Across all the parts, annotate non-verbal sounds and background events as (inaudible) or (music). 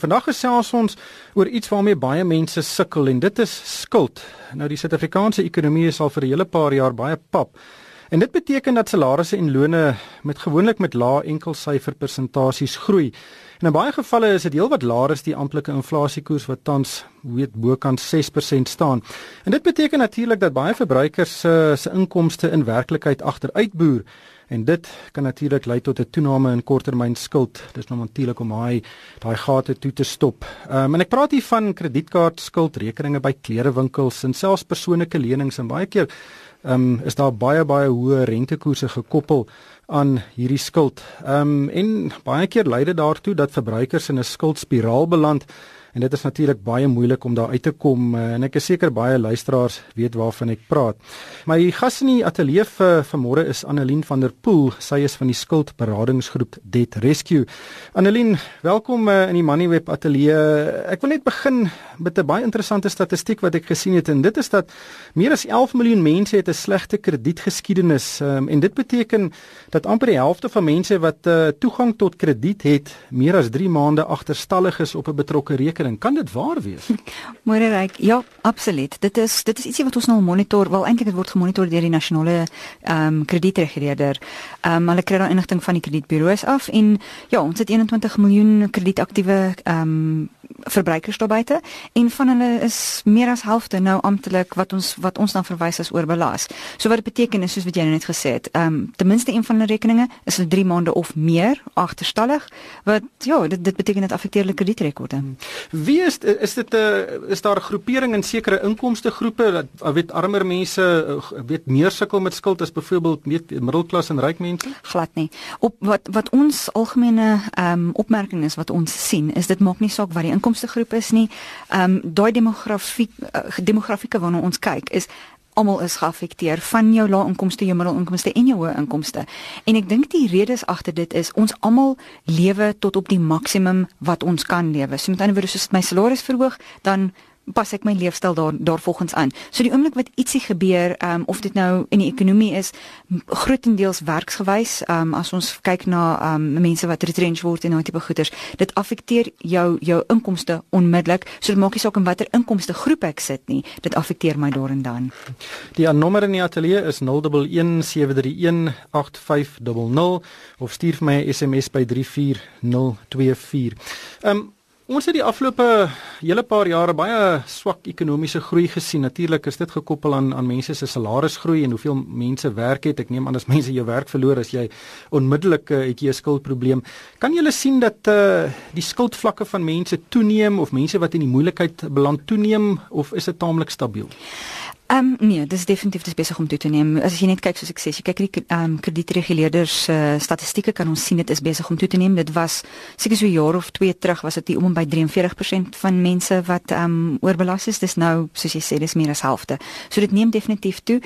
Vandag gesels ons oor iets waarmee baie mense sukkel en dit is skuld. Nou die Suid-Afrikaanse ekonomie is al vir 'n hele paar jaar baie pap. En dit beteken dat salarisse en lone met gewoonlik met lae enkelsyfer persentasies groei. En in baie gevalle is dit heelwat laer as die amptelike inflasiekoers wat tans weet bokant 6% staan. En dit beteken natuurlik dat baie verbruikers se se inkomste in werklikheid agteruitboer en dit kan natuurlik lei tot 'n toename in korttermyn skuld. Dis nou natuurlik om daai daai gate toe te stop. Ehm um, en ek praat hier van kredietkaart skuld, rekeninge by klerewinkels en selfs persoonlike lenings en baie keer ehm um, is daar baie baie hoë rentekoerse gekoppel aan hierdie skuld. Ehm um, en baie keer lei dit daartoe dat verbruikers in 'n skuldspiraal beland en dit is natuurlik baie moeilik om daar uit te kom uh, en ek is seker baie luisteraars weet waarvan ek praat. My gas in die ateljee vir vanmôre is Annelien van der Pool. Sy is van die skuldberadingsgroep Debt Rescue. Annelien, welkom uh, in die Moneyweb ateljee. Ek wil net begin met 'n baie interessante statistiek wat ek gesien het en dit is dat meer as 11 miljoen mense het 'n slegte kredietgeskiedenis um, en dit beteken dat amper die helfte van mense wat uh, toegang tot krediet het, meer as 3 maande agterstallig is op 'n betrokke rekening rekening. Kan dit waar wees? (laughs) Môre ryk. Ja, absoluut. Dit is dit is ietsie wat ons nou monitor. Wel eintlik dit word gemonitor deur die nasionale ehm um, kredietreguleerder. Ehm um, hulle kry daai inligting van die kredietburo's af en ja, ons het 21 miljoen kredietaktiewe ehm um, verbruikers daar buite en van hulle is meer as helfte nou amptelik wat ons wat ons dan verwys as oorbelas. So wat dit beteken is soos wat jy nou net gesê het, ehm um, ten minste een van hulle rekeninge is hulle 3 maande of meer agterstallig wat ja, dit dit beteken dit affekteer hulle kredietrekorde. Wie is is dit 'n uh, is daar 'n groepering in sekere inkomste groepe dat uh, weet armer mense uh, weet meer sukkel met skuld as byvoorbeeld middelklas en ryk mense? Glad nie. Op wat wat ons algemene ehm um, opmerking is wat ons sien is dit maak nie saak wat die inkomste groep is nie. Ehm um, daai demografie uh, demografieke waarna ons kyk is almal is geaffekteer van jou lae inkomste, jou middelinkomste en jou hoë inkomste. En ek dink die redes agter dit is ons almal lewe tot op die maksimum wat ons kan lewe. So met ander woorde, as my salaris verhoog, dan pas ek my leefstyl daar daarvolgens aan. So die oomblik wat ietsie gebeur, ehm um, of dit nou in die ekonomie is, grootendeels werksgewys, ehm um, as ons kyk na ehm um, mense wat retrench word en daai tipe goeders, dit affekteer jou jou inkomste onmiddellik. So dit maak nie saak in watter inkomste groep ek sit nie, dit affekteer my daar en dan. Die nommer in die ateljee is 0117318500 of stuur vir my 'n SMS by 34024. Ehm um, Ons het die afgelope hele paar jare baie swak ekonomiese groei gesien. Natuurlik is dit gekoppel aan aan mense se salarisgroei en hoeveel mense werk het. Ek neem aan as mense jou werk verloor as jy onmiddellik uh, het jy 'n skuldprobleem. Kan jy sien dat uh, die skuldvlakke van mense toeneem of mense wat in die moeilikheid beland toeneem of is dit taamlik stabiel? Ehm um, nee, dis definitief dis besig om toe te neem. As jy net kyk soos ek sê, jy kyk die ehm um, kredietreguleerders uh, statistieke kan ons sien dit is besig om toe te neem. Dit was seker so 'n jaar of 2 terug was dit om by 43% van mense wat ehm um, oorbelas is. Dis nou soos jy sê, dis meer as helfte. So dit neem definitief toe.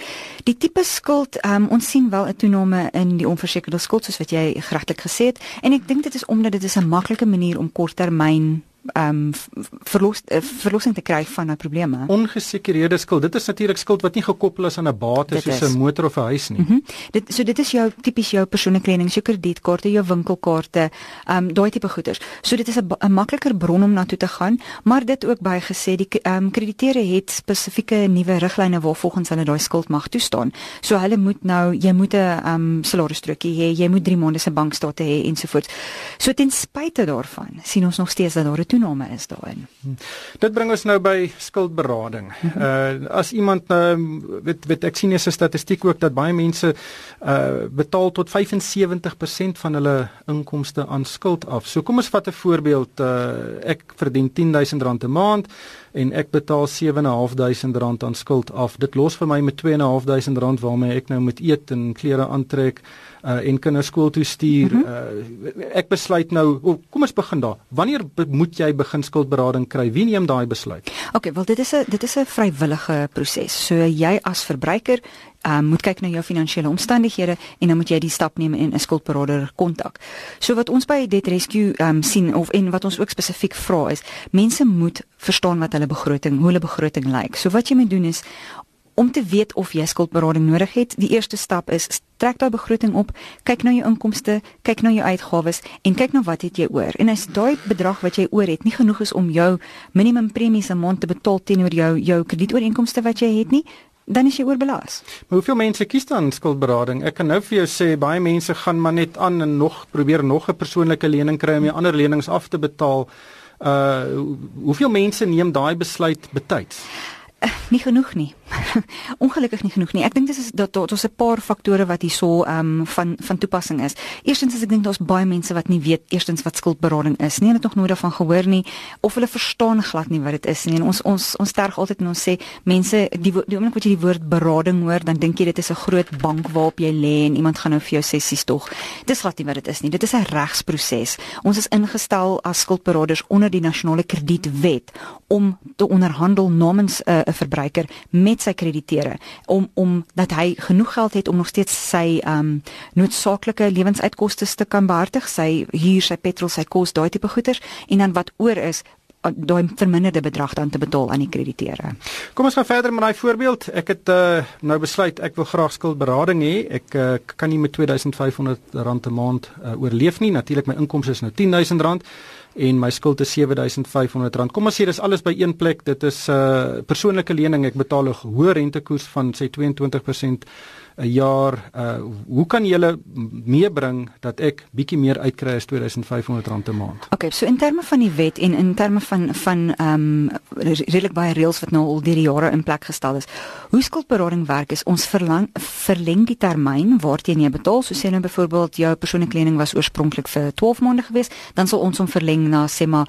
Die tipe skuld, ehm um, ons sien wel 'n toename in die onversekerde skuld soos wat jy geregtig gesê het en ek dink dit is omdat dit is 'n maklike manier om korttermyn ehm um, verlos uh, verlossing te kry van 'n probleem. Ongesekerede skuld. Dit is natuurlik skuld wat nie gekoppel is aan 'n bate soos 'n motor of 'n huis nie. Mm -hmm. Dit so dit is jou tipies jou persoonlike lenings, jou kredietkaarte, jou winkelkaarte, ehm um, daai tipe goederes. So dit is 'n makliker bron om na toe te gaan, maar dit ook baie gesê die ehm um, krediteure het spesifieke nuwe riglyne waar volgens hulle daai skuld mag toestaan. So hulle moet nou jy moet 'n ehm um, salarisstrokie hê, jy moet 3 maande se bankstate hê ensovoorts. So ten spyte daarvan sien ons nog steeds dat daar 'n toename is daarin. Dit bring ons nou by skuldberading. Uh as iemand nou uh, weet weet ek sien hier 'n statistiek ook dat baie mense uh betaal tot 75% van hulle inkomste aan skuld af. So kom ons vat 'n voorbeeld. Uh ek verdien R10000 'n maand en ek betaal R7500 aan skuld af. Dit los vir my met R2500 waarmee ek nou moet eet en klere aantrek uh, en kinders skool toe stuur. Mm -hmm. uh, ek besluit nou, oh, kom ons begin daar. Wanneer moet jy begin skuldberading kry? Wie neem daai besluit? OK, wel dit is 'n dit is 'n vrywillige proses. So jy as verbruiker um, moet kyk na jou finansiële omstandighede en dan moet jy die stap neem en 'n skuldberader kontak. So wat ons by Debt Rescue um, sien of en wat ons ook spesifiek vra is, mense moet verstaan wat hulle begroting, hoe hulle begroting lyk. So wat jy moet doen is om te weet of jy skuldberading nodig het. Die eerste stap is trek daai begroting op, kyk na jou inkomste, kyk na jou uitgawes en kyk na wat het jy oor. En as daai bedrag wat jy oor het nie genoeg is om jou minimum premies 'n maand te betaal teenoor jou jou kredietooreenkomste wat jy het nie, dan is jy oorbelas. Maar hoeveel mense kies dan skuldberading? Ek kan nou vir jou sê baie mense gaan maar net aan en nog probeer nog 'n persoonlike lening kry om die ander lenings af te betaal. Uh hoeveel mense neem daai besluit betyds? Uh, nie genoeg nie. (laughs) ongelukkig nie genoeg nie. Ek dink dis is dat daar daar's 'n paar faktore wat hierso ehm um, van van toepassing is. Eerstens is ek dink daar's baie mense wat nie weet eerstens wat skuldberading is nie. Hulle het nog nooit daarvan gehoor nie of hulle verstaan glad nie wat dit is nie. En ons ons ons sterg altyd en ons sê mense die die oomblik wat jy die woord berading hoor, dan dink jy dit is 'n groot bank waarop jy lê en iemand gaan nou vir jou sessies tog. Dis glad nie wat dit is nie. Dit is 'n regsproses. Ons is ingestel as skuldberaders onder die nasionale kredietwet om te onderhandel namens 'n uh, verbruiker met sy krediteure om om dat hy genoeg geld het om nog steeds sy um noodsaaklike lewensuitgawes te kan behartig, sy huur, sy petrol, sy kos, daai tipe goederes en dan wat oor is daai verminderde bedrag dan te betaal aan die krediteure. Kom ons gaan verder met daai voorbeeld. Ek het uh, nou besluit ek wil graag skuldberading hê. Ek uh, kan nie met R2500 'n maand uh, oorleef nie. Natuurlik my inkomste is nou R10000 en my skuld is R7500. Kom ons sê dis alles by een plek. Dit is 'n uh, persoonlike lening. Ek betaal 'n hoë rentekoers van sê 22% 'n jaar. Uh hoe kan jy meebring dat ek bietjie meer uitkry as R2500 'n maand? Okay, so in terme van die wet en in terme van van ehm um, redelik baie reëls wat nou al deur die jare in plek gestel is. Hoe skuldberading werk is ons verlang verleng die termyn waarteen jy betaal. So sê nou byvoorbeeld jou persoonlike lening was oorspronklik vir 12 maande gewees, dan sal ons hom verleng na sê maar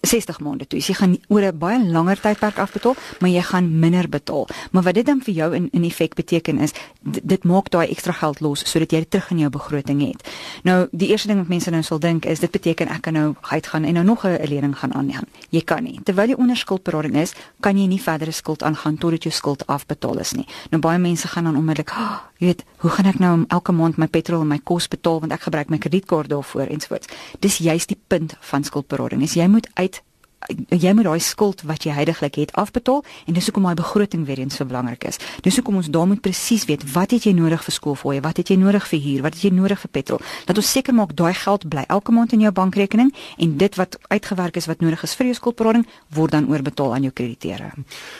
60 maande toe. So jy gaan oor 'n baie langer tydperk afbetaal, maar jy gaan minder betaal. Maar wat dit dan vir jou in in effek beteken is dit maak daai ekstra geld los sodat jy dit terug in jou begroting het. Nou die eerste ding wat mense nou sal dink is dit beteken ek kan nou uitgaan en nou nog 'n lening gaan aanneem. Jy kan nie. Terwyl jy onder skuldberading is, kan jy nie verdere skuld aangaan totdat jou skuld afbetaal is nie. Nou baie mense gaan dan onmiddellik, oh, jy weet, hoe gaan ek nou elke maand my petrol en my kos betaal want ek gebruik my kredietkaart daarvoor ensovoorts. Dis juist die punt van skuldberading. Is jy moet uit jy moet daai skuld wat jy heidaglik het afbetaal en dis hoekom daai begroting weer eens so belangrik is. Dis hoekom ons daar moet presies weet wat het jy nodig vir skoolfooie, wat het jy nodig vir huur, wat het jy nodig vir petrol. Dat ons seker maak daai geld bly elke maand in jou bankrekening en dit wat uitgewerk is wat nodig is vir jou skuldberading word dan oorbetaal aan jou krediteure.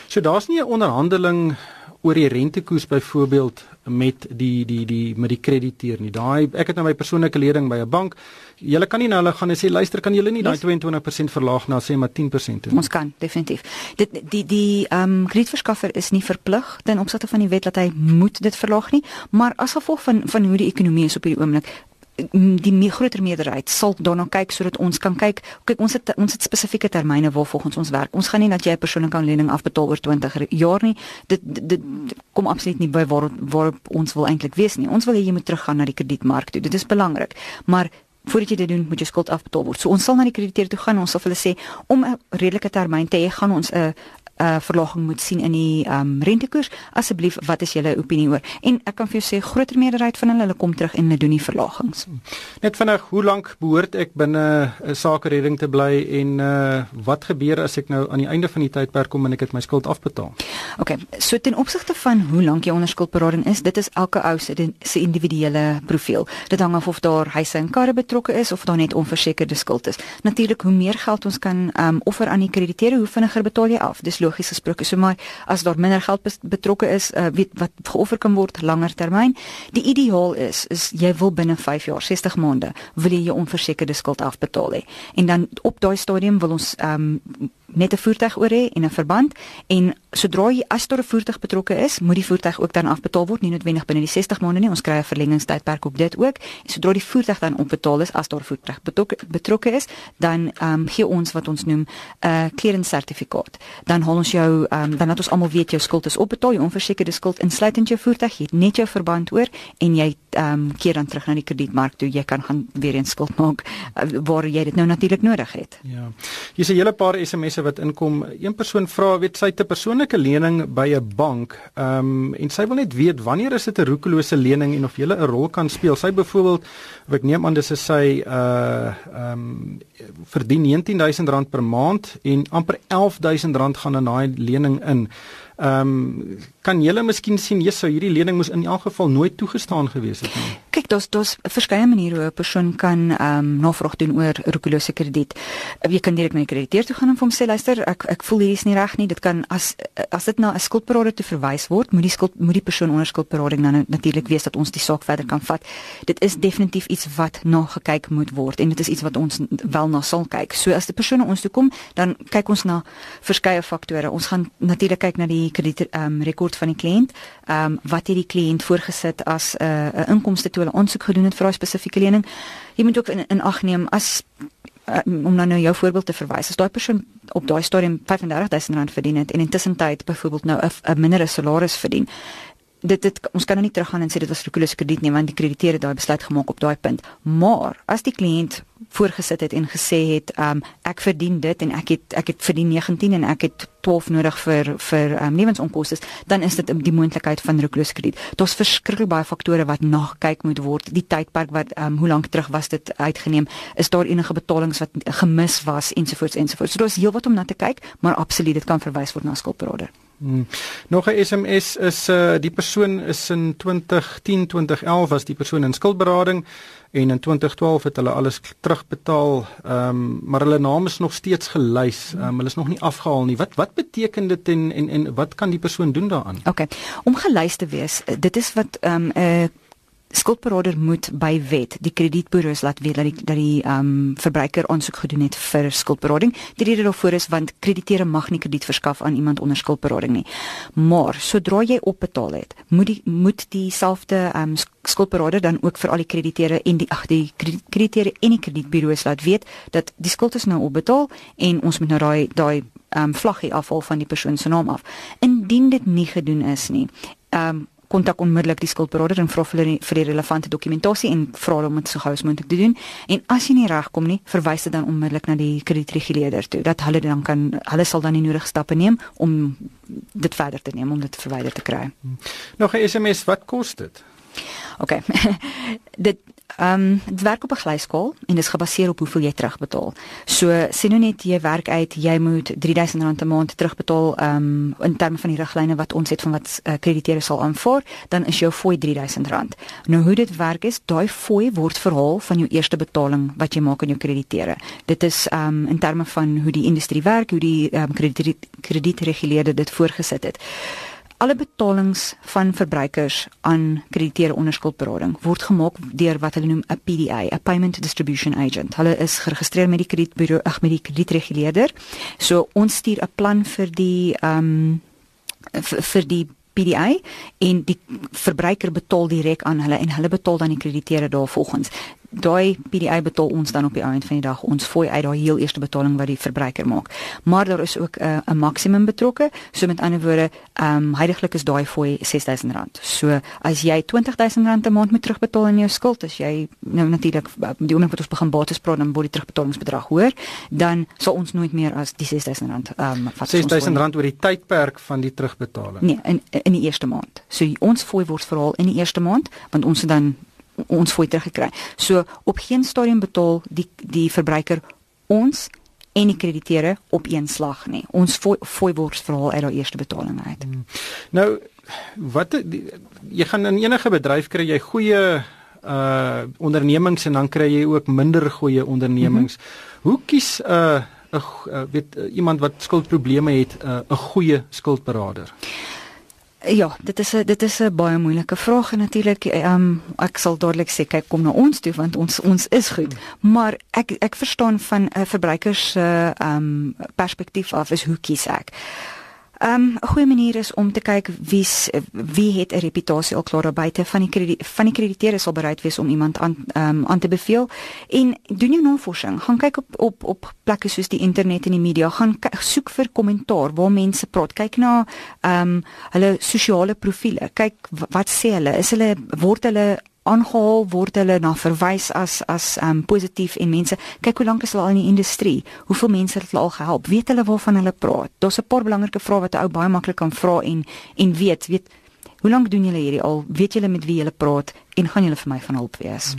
So daar's nie 'n onderhandeling oor die rentekoers byvoorbeeld met die die die met die krediteur nie. Daai ek het nou my persoonlike lening by 'n bank. Julle kan nie nou hulle gaan en sê luister kan julle nie daai 22% verlaag na sê maar 10% toe. Ons kan definitief. Dit die die ehm um, kredietverskaffer is nie verplig ten opsigte van die wet dat hy moet dit verlaag nie, maar as gevolg van van hoe die ekonomie is op hierdie oomblik die meer groter meerderheid sal daarna kyk sodat ons kan kyk kyk ons het ons het spesifieke termyne waar volgens ons werk. Ons gaan nie dat jy 'n persoonlike lening afbetaal oor 20 jaar nie. Dit dit, dit kom absoluut nie by waar waar ons wil eintlik wees nie. Ons wil hê jy moet teruggaan na die kredietmark toe. Dit is belangrik. Maar voordat jy dit doen moet jy skuld afbetaal word. So ons sal na die krediteur toe gaan. Ons sal hulle sê om 'n redelike termyn te hê gaan ons 'n uh, verlaging moet sien in die um, rentekoers. Asseblief, wat is julle opinie oor? En ek kan vir jou sê groter meerderheid van hulle hulle kom terug en hulle doen die verlagings. Net vinnig, hoe lank behoort ek binne 'n uh, sakeredding te bly en uh, wat gebeur as ek nou aan die einde van die tydperk kom en ek het my skuld afbetaal? OK, so ten opsigte van hoe lank jy onder skuldberading is, dit is elke ou se se individuele profiel. Dit hang af of daar huise en karre betrokke is of daar net onversekerde skuld is. Natuurlik, hoe meer geld ons kan um, offer aan die krediteure, hoe vinniger betaal jy af. Dis logies gesproke. So maar as daar minder geld betrokke is, uh, weet wat geoffer kan word langer termyn. Die ideaal is is jy wil binne 5 jaar, 60 maande, wil jy jou onversekerde skuld afbetaal hê. En dan op daai stadium wil ons ehm um, net 'n voertuig oor hê en 'n verband en sodra jy as daar 'n voertuig betrokke is, moet die voertuig ook dan afbetaal word, nie noodwendig binne die 60 maande nie. Ons kry 'n verlengingstydperk op dit ook. En sodra die voertuig dan opbetaal is as daar voertuig betrokke betrokke is, dan ehm um, gee ons wat ons noem 'n uh, clearance sertifikaat. Dan haal ons jou ehm um, dan laat ons almal weet jou skuld is opbetaal, jou onversekerde skuld insluitend jou voertuig, jy het net jou verband oor en jy ehm um, keer dan terug na die kredietmark toe. Jy kan gaan weer eens skuld maak uh, waar jy dit nou natuurlik nodig het. Ja. Hier is 'n hele paar SMS'e wat inkom. Een persoon vra, weet sy, 'n persoonlike lening by 'n bank, ehm um, en sy wil net weet wanneer is dit 'n roekelose lening en of jy 'n rol kan speel. Sy byvoorbeeld, ek neem aan dis sy uh ehm um, verdien R19000 per maand en amper R11000 gaan in daai lening in. Ehm um, kan julle miskien sien jy sou hierdie lening moes in elk geval nooit toegestaan gewees het nie. Kyk, daar's daar's verskeie maniere hoe 'n persoon kan ehm um, navraag doen oor roekelose krediet. Jy kan direk na die krediteur toe gaan en vir hom sê luister, ek ek voel hier is nie reg nie. Dit kan as as dit na 'n skuldberader toe verwys word, moet die skuld moet die persoon onder skuldberading dan natuurlik weet dat ons die saak verder kan vat. Dit is definitief iets wat na gekyk moet word en dit is iets wat ons wel na sal kyk. So as die persoon ons toe kom, dan kyk ons na verskeie faktore. Ons gaan natuurlik kyk na die krediet ehm um, rekord van die kliënt. Ehm um, wat het die kliënt voorgesit as 'n uh, 'n inkomste toe hulle aansoek gedoen het vir 'n spesifieke lening? Jy moet ook in, in ag neem as uh, om nou nou jou voorbeeld te verwys. As daai persoon op daai stadium R35000 verdien het en intussen tyd byvoorbeeld nou 'n minder salaris verdien, dit dit ons kan nou nie teruggaan en sê dit was ridiculous krediet nie want die krediteure het daai besluit gemaak op daai punt. Maar as die kliënt voorgesit het en gesê het, um, ek verdien dit en ek het ek het verdien 19 en ek het 12 nodig vir vir um, lewensonkoste, dan is dit die moontlikheid van ridiculous krediet. Daar's verskriklik baie faktore wat nagekyk moet word. Die tydperk wat um, hoe lank terug was dit uitgeneem? Is daar enige betalings wat gemis was ensovoorts ensovoorts. So daar's heelwat om na te kyk, maar absoluut dit kan verwys word na skuldberader. Hmm. Nog 'n SMS is uh die persoon is in 2010 2011 was die persoon in skuldberading en in 2012 het hulle alles terugbetaal. Ehm um, maar hulle naam is nog steeds gelys. Ehm um, hulle is nog nie afgehaal nie. Wat wat beteken dit en en en wat kan die persoon doen daaraan? OK. Om gelys te wees, dit is wat ehm um, 'n uh, skuldberader moet by wet die kredietburo's laat weet dat die dat die ehm um, verbruiker aansoek gedoen het vir skuldberading. Die rede daarvoor is want krediteure mag nie krediet verskaf aan iemand onder skuldberading nie. Maar sodra jy opbetaal het, moet die moet dieselfde ehm um, skuldberader dan ook vir al die krediteure en die ag die krediteure en die kredietburo's laat weet dat die skuld is nou opbetaal en ons moet nou daai daai ehm um, vlaggie afval van die persoon se naam af. Indien dit nie gedoen is nie, ehm um, kontak onmiddellik die skuldberader en vra vir die, vir die relevante dokumentasie en vra hom om dit so gou as moontlik te doen. En as jy nie regkom nie, verwys dit dan onmiddellik na die kredietreguleerder toe. Dat hulle dan kan hulle sal dan die nodige stappe neem om dit verder te neem om dit verwyder te kry. Nog 'n SMS, wat kos dit? OK. (laughs) dit Ehm um, dit werk op 'n glyskaal en dit is gebaseer op hoeveel jy terugbetaal. So sien nou net jy werk uit jy moet R3000 'n maand terugbetaal ehm um, in terme van die riglyne wat ons het van wat uh, krediteure sal aanvaar, dan is jou fooi R3000. Nou hoe dit werk is, daai fooi word verhaal van jou eerste betaling wat jy maak aan jou krediteure. Dit is ehm um, in terme van hoe die industrie werk, hoe die ehm um, krediet kredietreguleerder dit voorgesit het. Alle betalings van verbruikers aan krediteure onderskuldberading word gemaak deur wat hulle noem 'n PDA, 'n Payment Distribution Agent. Hulle is geregistreer met die kredietbureau, ag met die kredietreguleerder. So ons stuur 'n plan vir die ehm um, vir die PDA en die verbruiker betaal direk aan hulle en hulle betaal dan die krediteure daarvolgens daai PDA betaal ons dan op die einde van die dag ons fooi uit daai heel eerste betaling wat die verbruiker maak. Maar daar is ook 'n uh, maksimum betrokke. So met ander woorde, ehm um, heidaglik is daai fooi R6000. So as jy R20000 'n maand moet terugbetaal in jou skuld, as jy nou natuurlik die oomblik wat ons begin bates praat dan word die terugbetalingsbedrag hoër, dan sal ons nooit meer as die R6000 ehm um, vat. R6000 oor die tydperk van die terugbetaling. Nee, in in die eerste maand. So ons fooi word veral in die eerste maand, want ons het dan ons fooi teruggekry. So op geen stadium betaal die die verbruiker ons en die krediteure op een slag nie. Ons fooi fooi word veral uit daai eerste betaling uit. Hmm. Nou wat die, jy gaan in enige bedryf kry jy goeie uh ondernemings en dan kry jy ook minder goeie ondernemings. Mm -hmm. Hoe kies 'n uh, 'n uh, weet uh, iemand wat skuldprobleme het 'n uh, goeie skuldberader? Ja, dit is 'n dit is 'n baie moeilike vraag en natuurlik ehm um, ek sal dadelik sê kyk kom na ons toe want ons ons is goed. Maar ek ek verstaan van 'n verbruikers se uh, ehm um, perspektief af is hoe kies ek? Ehm um, 'n goeie manier is om te kyk wie wie het 'n reputasie al klaar buite van die krediet van die krediteure sal bereid wees om iemand aan ehm um, aan te beveel. En doen jou navorsing. Gaan kyk op op op plekke soos die internet en die media. Gaan soek vir kommentaar waar mense praat. Kyk na ehm um, hulle sosiale profile kyk wat sê hulle? Is hulle word hulle aangehaal word hulle na verwys as as um positief en mense kyk hoe lank is hulle al in die industrie hoeveel mense het hulle al gehelp weet hulle waarvan hulle praat daar's 'n paar belangrike vrae wat 'n ou baie maklik kan vra en en weet weet Hoe lank doen julle hierdie al? Weet julle met wie julle praat en gaan julle vir my van hulp wees?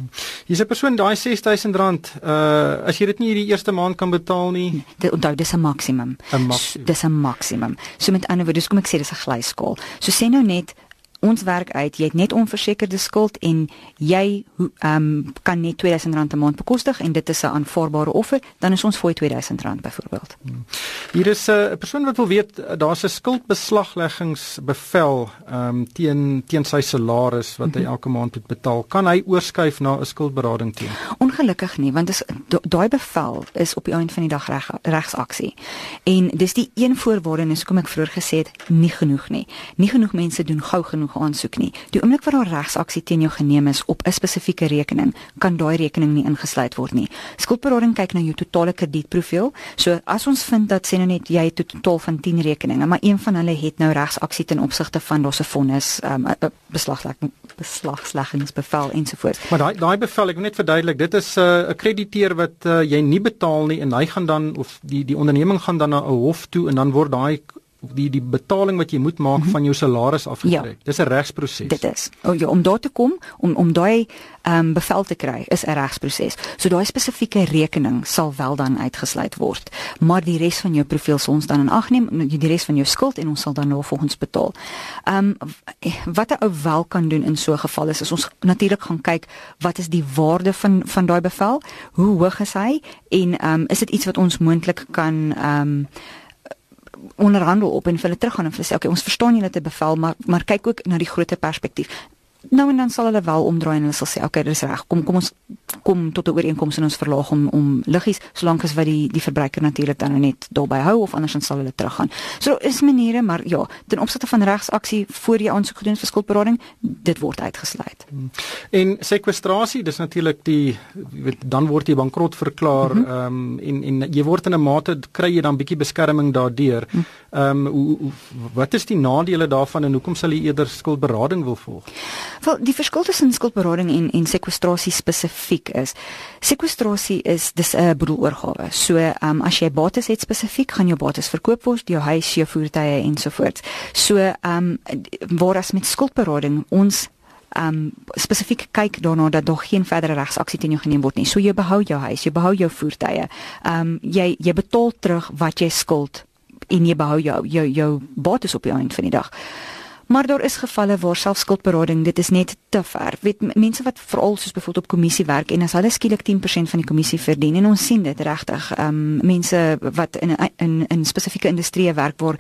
Hier's 'n persoon daai R6000 uh as jy dit nie hierdie eerste maand kan betaal nie. Dit onthou dis 'n maksimum. 'n maksimum. Dis 'n maksimum. So met ander woorde, kom ek sê dis 'n glyskaal. So sê nou net ons werk uit jy het net onversekerde skuld en jy ehm um, kan net R2000 'n maand bekostig en dit is 'n aanvaarbare offer dan is ons vir R2000 byvoorbeeld. Hmm. Hier is 'n uh, persoon wat wil weet daar's 'n skuldbeslagleggingsbevel ehm um, teen teen sy salaris wat hy mhm. elke maand moet betaal. Kan hy oorskuif na 'n skuldberading teen? Ongelukkig nie want dis daai bevel is op die einde van die dag reg regsaksie. En dis die een voorwaarde en soos ek vroeër gesê het, nie genoeg nie. Nie genoeg mense doen gou genoeg aansoek nie. Die oomblik wat daar regsaksie teen jou geneem is op 'n spesifieke rekening, kan daai rekening nie ingesluit word nie. Skuldberading kyk na jou totale kredietprofiel. So as ons vind dat sê nou net jy het 'n totaal van 10 rekeninge, maar een van hulle het nou regsaksie ten opsigte van daardie vonnis, um, beslaglegging beslagsleggingsbevel ensovoorts. Maar daai daai bevel, ek wil net verduidelik, dit is 'n uh, 'n krediteur wat uh, jy nie betaal nie en hy gaan dan of die die onderneming gaan dan na 'n hof toe en dan word daai die die betaling wat jy moet maak mm -hmm. van jou salaris afgetrek. Ja, Dis 'n regsproses. Dit is. O ja, om daar te kom om om daai ehm um, bevel te kry is 'n regsproses. So daai spesifieke rekening sal wel dan uitgesluit word, maar die res van jou profiel sal ons dan in ag neem, die res van jou skuld en ons sal dan nou volgens betaal. Ehm um, wat 'n ou wel kan doen in so 'n geval is, is ons natuurlik gaan kyk wat is die waarde van van daai bevel? Hoe hoog is hy? En ehm um, is dit iets wat ons moontlik kan ehm um, onderhandel op en vir hulle teruggaan en vir sê okay ons verstaan julle te bevel maar maar kyk ook na die groter perspektief nou en dan sal hulle wel omdraai en hulle sal sê okay dis reg kom kom ons kom tot 'n ooreenkoms en ons verlaag om om liggies solank as wat die die verbruiker natuurlik dan net daarby hou of anders dan sal hulle teruggaan. So is maniere maar ja, ten opsigte van regsaksie voor jy aansoek gedoen vir skuldberading, dit word uitgesluit. Hmm. En sekwestrasie, dis natuurlik die weet dan word jy bankrot verklaar mhm. ehm mm um, en en jy word in 'n mate kry jy dan bietjie beskerming daardeur. Mhm. Ehm um, hoe wat is die nadele daarvan en hoekom sal jy eerder skuldberading wil volg? Wel, die verskil tussen skuldberading en en sekwestrasie spesifiek is. Sekwestrasie is dis 'n boedeloorgawe. So, ehm um, as jy bates het spesifiek, gaan jou bates verkoop word, jou huis, jou voertuie ensovoorts. So, ehm um, waar as met skuldberading ons ehm um, spesifiek kyk daarna dat daar geen verdere regsaksie teen jou geneem word nie. So jy behou jou huis, jy behou jou voertuie. Ehm um, jy jy betaal terug wat jy skuld en jy behou jou jou jou bates op die einde van die dag. Maar daar is gevalle waar selfskuldberading dit is net te ver. Weet mense wat veral soos byvoorbeeld op kommissie werk en as hulle skielik 10% van die kommissie verdien en ons sien dit regtig. Ehm um, mense wat in in in spesifieke industrieë werk waar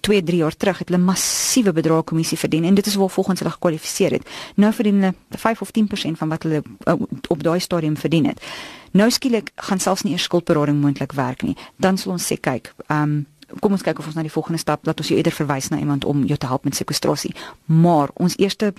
2, 3 jaar terug het hulle massiewe bedrae kommissie verdien en dit is waar volgens hulle gekwalifiseer het. Nou verdien hulle 5 of 10% van wat hulle uh, op daai stadium verdien het. Nou skielik gaan selfs nie eers skuldberading moontlik werk nie. Dan sal ons sê kyk, ehm um, kom ons kyk of ons na die volgende stap laat ons jou eerder verwys na iemand om jou te help met sekwestrasie. Maar ons eerste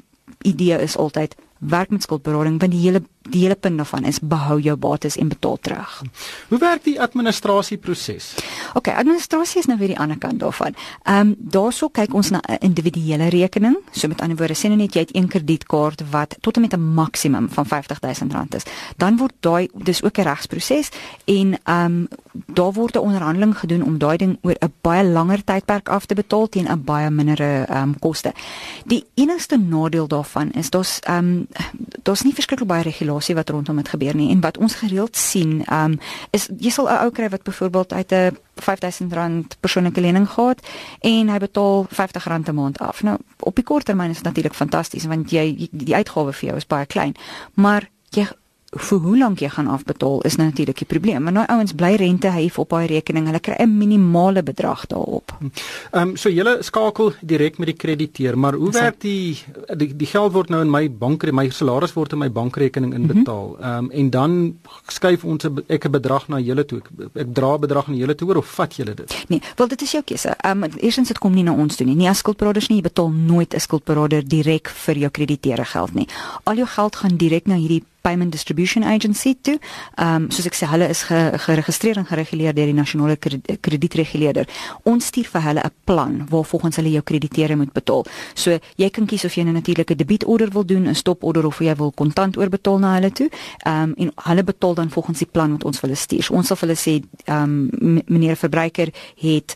idee is altyd werk met skuldberading want die hele die hele punt daarvan is behou jou bates en betaal terug. Hoe werk die administrasieproses? OK, administrasie is nou weer die ander kant daarvan. Ehm um, daarso kyk ons na 'n individuele rekening. So met ander woorde, sê nou net jy het een kredietkaart wat tot en met 'n maksimum van R50000 is. Dan word daai dis ook 'n regsproses en ehm um, daar word 'n onderhandeling gedoen om daai ding oor 'n baie langer tydperk af te betaal teen 'n baie minder ehm um, koste. Die enigste nadeel daarvan is daar's ehm um, daar's nie verskriklik baie regulasie wat rondom dit gebeur nie en wat ons gereeld sien um, is jy sal 'n ou kry wat byvoorbeeld uit 'n R5000 persoonlike lening gehad en hy betaal R50 'n maand af. Nou op die kort termyn is dit natuurlik fantasties want jy die uitgawe vir jou is baie klein, maar jy vir hoe lank jy gaan afbetaal is nou natuurlik die probleem. Maar nou ouens bly rente hef op daai rekening. Hulle kry 'n minimale bedrag daarop. Ehm um, so jy skakel direk met die krediteur, maar hoe werk die, die die geld word nou in my bank my salaris word in my bankrekening inbetaal. Mhm. Ehm um, en dan skuif ons 'n ek 'n bedrag na julle toe. Ek, ek dra bedrag na julle toe oor of vat julle dit? Nee, wel dit is jou keuse. Ehm um, eerstens dit kom nie na ons toe nie. Nie as skuldberaders nie, jy betaal nooit 'n skuldberader direk vir jou krediteure geld nie. Al jou geld gaan direk na hierdie Payment Distribution Agency toe. Ehm um, soos ek sê hulle is ge, geregistreer en gereguleer deur die nasionale kredietreguleerder. Ons stuur vir hulle 'n plan waar volgens hulle jou krediteure moet betaal. So jy kan kies of jy 'n natuurlike debietorder wil doen, 'n stoporder of jy wil kontant oorbetaal na hulle toe. Ehm um, en hulle betaal dan volgens die plan wat ons vir hulle stuur. So ons sal vir hulle sê ehm um, meneer verbruiker het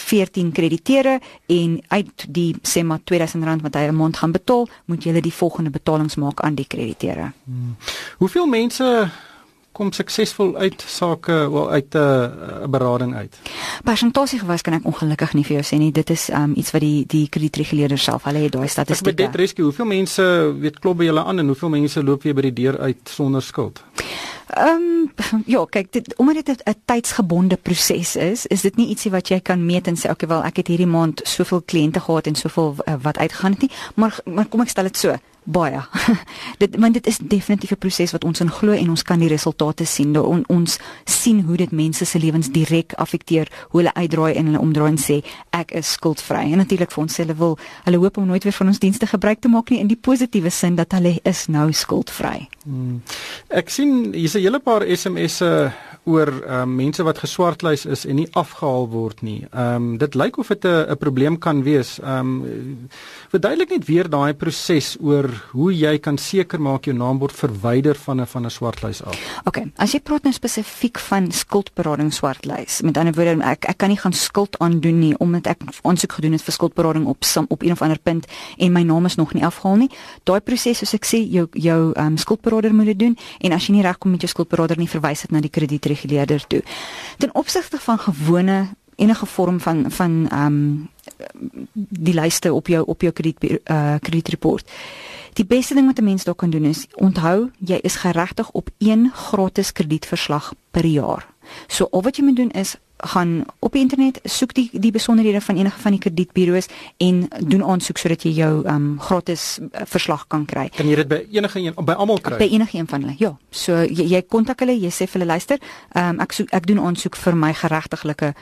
14 krediteure en uit die sê maar R2000 wat hy 'n maand gaan betaal, moet jy die volgende betalings maak aan die krediteure. Hmm. Hoeveel mense kom suksesvol uit sake wel uit 'n uh, berading uit. Persentasie gewys kan ek ongelukkig nie vir jou sê nie. Dit is um, iets wat die die kredietreguleerder self, hulle het daai statistieke. Met dit rescue, hoeveel mense weet klop by julle aan en hoeveel mense loop weer by die deur uit sonder skuld? Ehm um, ja, kyk, dit omdat dit 'n tydsgebonde proses is, is dit nie ietsie wat jy kan meet en sê okay, wel ek het hierdie maand soveel kliënte gehad en soveel uh, wat uitgegaan het nie, maar maar kom ek stel dit so baie. (laughs) dit want dit is definitief 'n proses wat ons in glo en ons kan die resultate sien. On, ons sien hoe dit mense se lewens direk affekteer, hoe hulle uitdraai en hulle omdraai en sê ek is skuldvry. En natuurlik vir ons hulle wil hulle hoop om nooit weer van ons dienste gebruik te maak nie in die positiewe sin dat hulle is nou skuldvry. Hmm. Ek sien hier's 'n hele paar SMS'e oor ehm um, mense wat geswartlys is en nie afgehaal word nie. Ehm um, dit lyk of dit 'n probleem kan wees. Ehm um, verduidelik net weer daai proses oor hoe jy kan seker maak jou naam word verwyder van 'n van 'n swartlys af. OK, as jy praat nou spesifiek van skuldberading swartlys, met ander woorde ek ek kan nie gaan skuld aandoen nie omdat ek aansoek gedoen het vir skuldberading op some, op een of ander punt en my naam is nog nie afgehaal nie. Daai proses soos ek sê, jou jou ehm um, skuldberader moet dit doen en as jy nie regkom met jou skuldberader nie, verwys dit na die krediet reguleerder toe. Ten opsigte van gewone enige vorm van van ehm um, die lyste op jou op jou krediet uh, kredietreport. Die beste ding wat 'n mens daar kan doen is onthou jy is geregtig op een gratis kredietverslag per jaar. So al wat jy moet doen is gaan op die internet soek die die besonderhede van enige van die kredietburo's en doen aansoek sodat jy jou um gratis uh, verslag kan kry. Kan jy dit by enige een by almal kry? By enige een van hulle. Ja. So jy kontak hulle, jy sê vir hulle luister, um ek soek ek doen aansoek vir my geregtiglike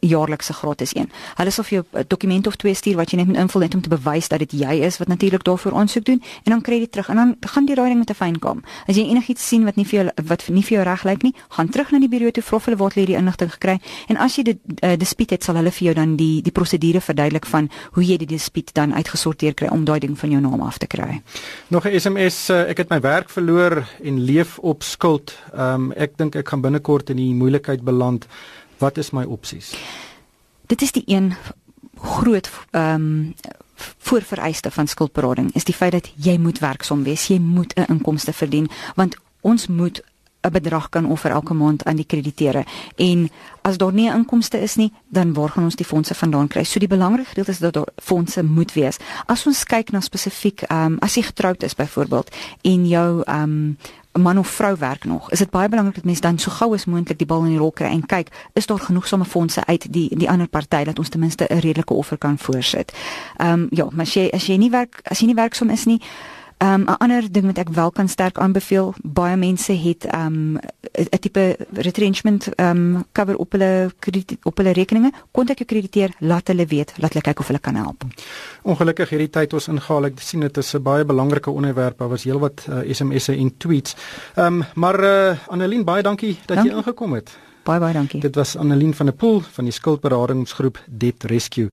jaarlikse gratis een. Hulle sal vir jou 'n dokument of twee stuur wat jy net moet invul net om te bewys dat dit jy is wat natuurlik daarvoor aansoek doen en dan kry jy terug en dan gaan die raai ding met 'n fyn kom. As jy enigiets sien wat nie vir jou wat nie vir jou reg lyk nie, gaan terug na die bureau toe vra hulle waar hulle die inligting gekry en as jy dit uh, dispuut het sal hulle vir jou dan die die prosedure verduidelik van hoe jy die dispuut dan uitgesorteer kry om daai ding van jou naam af te kry. Nog 'n SMS, uh, ek het my werk verloor en leef op skuld. Um, ek dink ek gaan binnekort in die moeilikheid beland. Wat is my opsies? Dit is die een groot ehm um, voorvereiste van skuldberading is die feit dat jy moet werksaam wees, jy moet 'n inkomste verdien want ons moet 'n bedrag kan offer elke maand aan die krediteure en as daar nie inkomste is nie, dan waar gaan ons die fondse vandaan kry? So die belangrike gedeelte is dat daar fondse moet wees. As ons kyk na spesifiek ehm um, as jy getroud is byvoorbeeld en jou ehm um, man of vrou werk nog. Is dit baie belangrik dat mense dan so gou as moontlik die bal in die rol kry en kyk, is daar genoegsame fondse uit die die ander party dat ons ten minste 'n redelike offer kan voorsit. Ehm um, ja, maar as jy as jy nie werk as jy nie werksaam is nie, Ehm um, 'n ander ding wat ek wel kan sterk aanbeveel, baie mense het ehm um, 'n tipe retrenchment um, cover op hulle krediet op hulle rekeninge. Kontak jou krediteer, laat hulle weet, laat hulle kyk of hulle kan help. Ongelukkig hierdie tyd ons ingehaal, ek sien dit is 'n baie belangrike onderwerp. Daar was heelwat uh, SMS'e en tweets. Um, maar uh, Annelien, baie dankie dat dankie. jy ingekom het. Baie baie dankie. Dit was Annelien van der Pool van die skuldberadingsgroep Debt Rescue.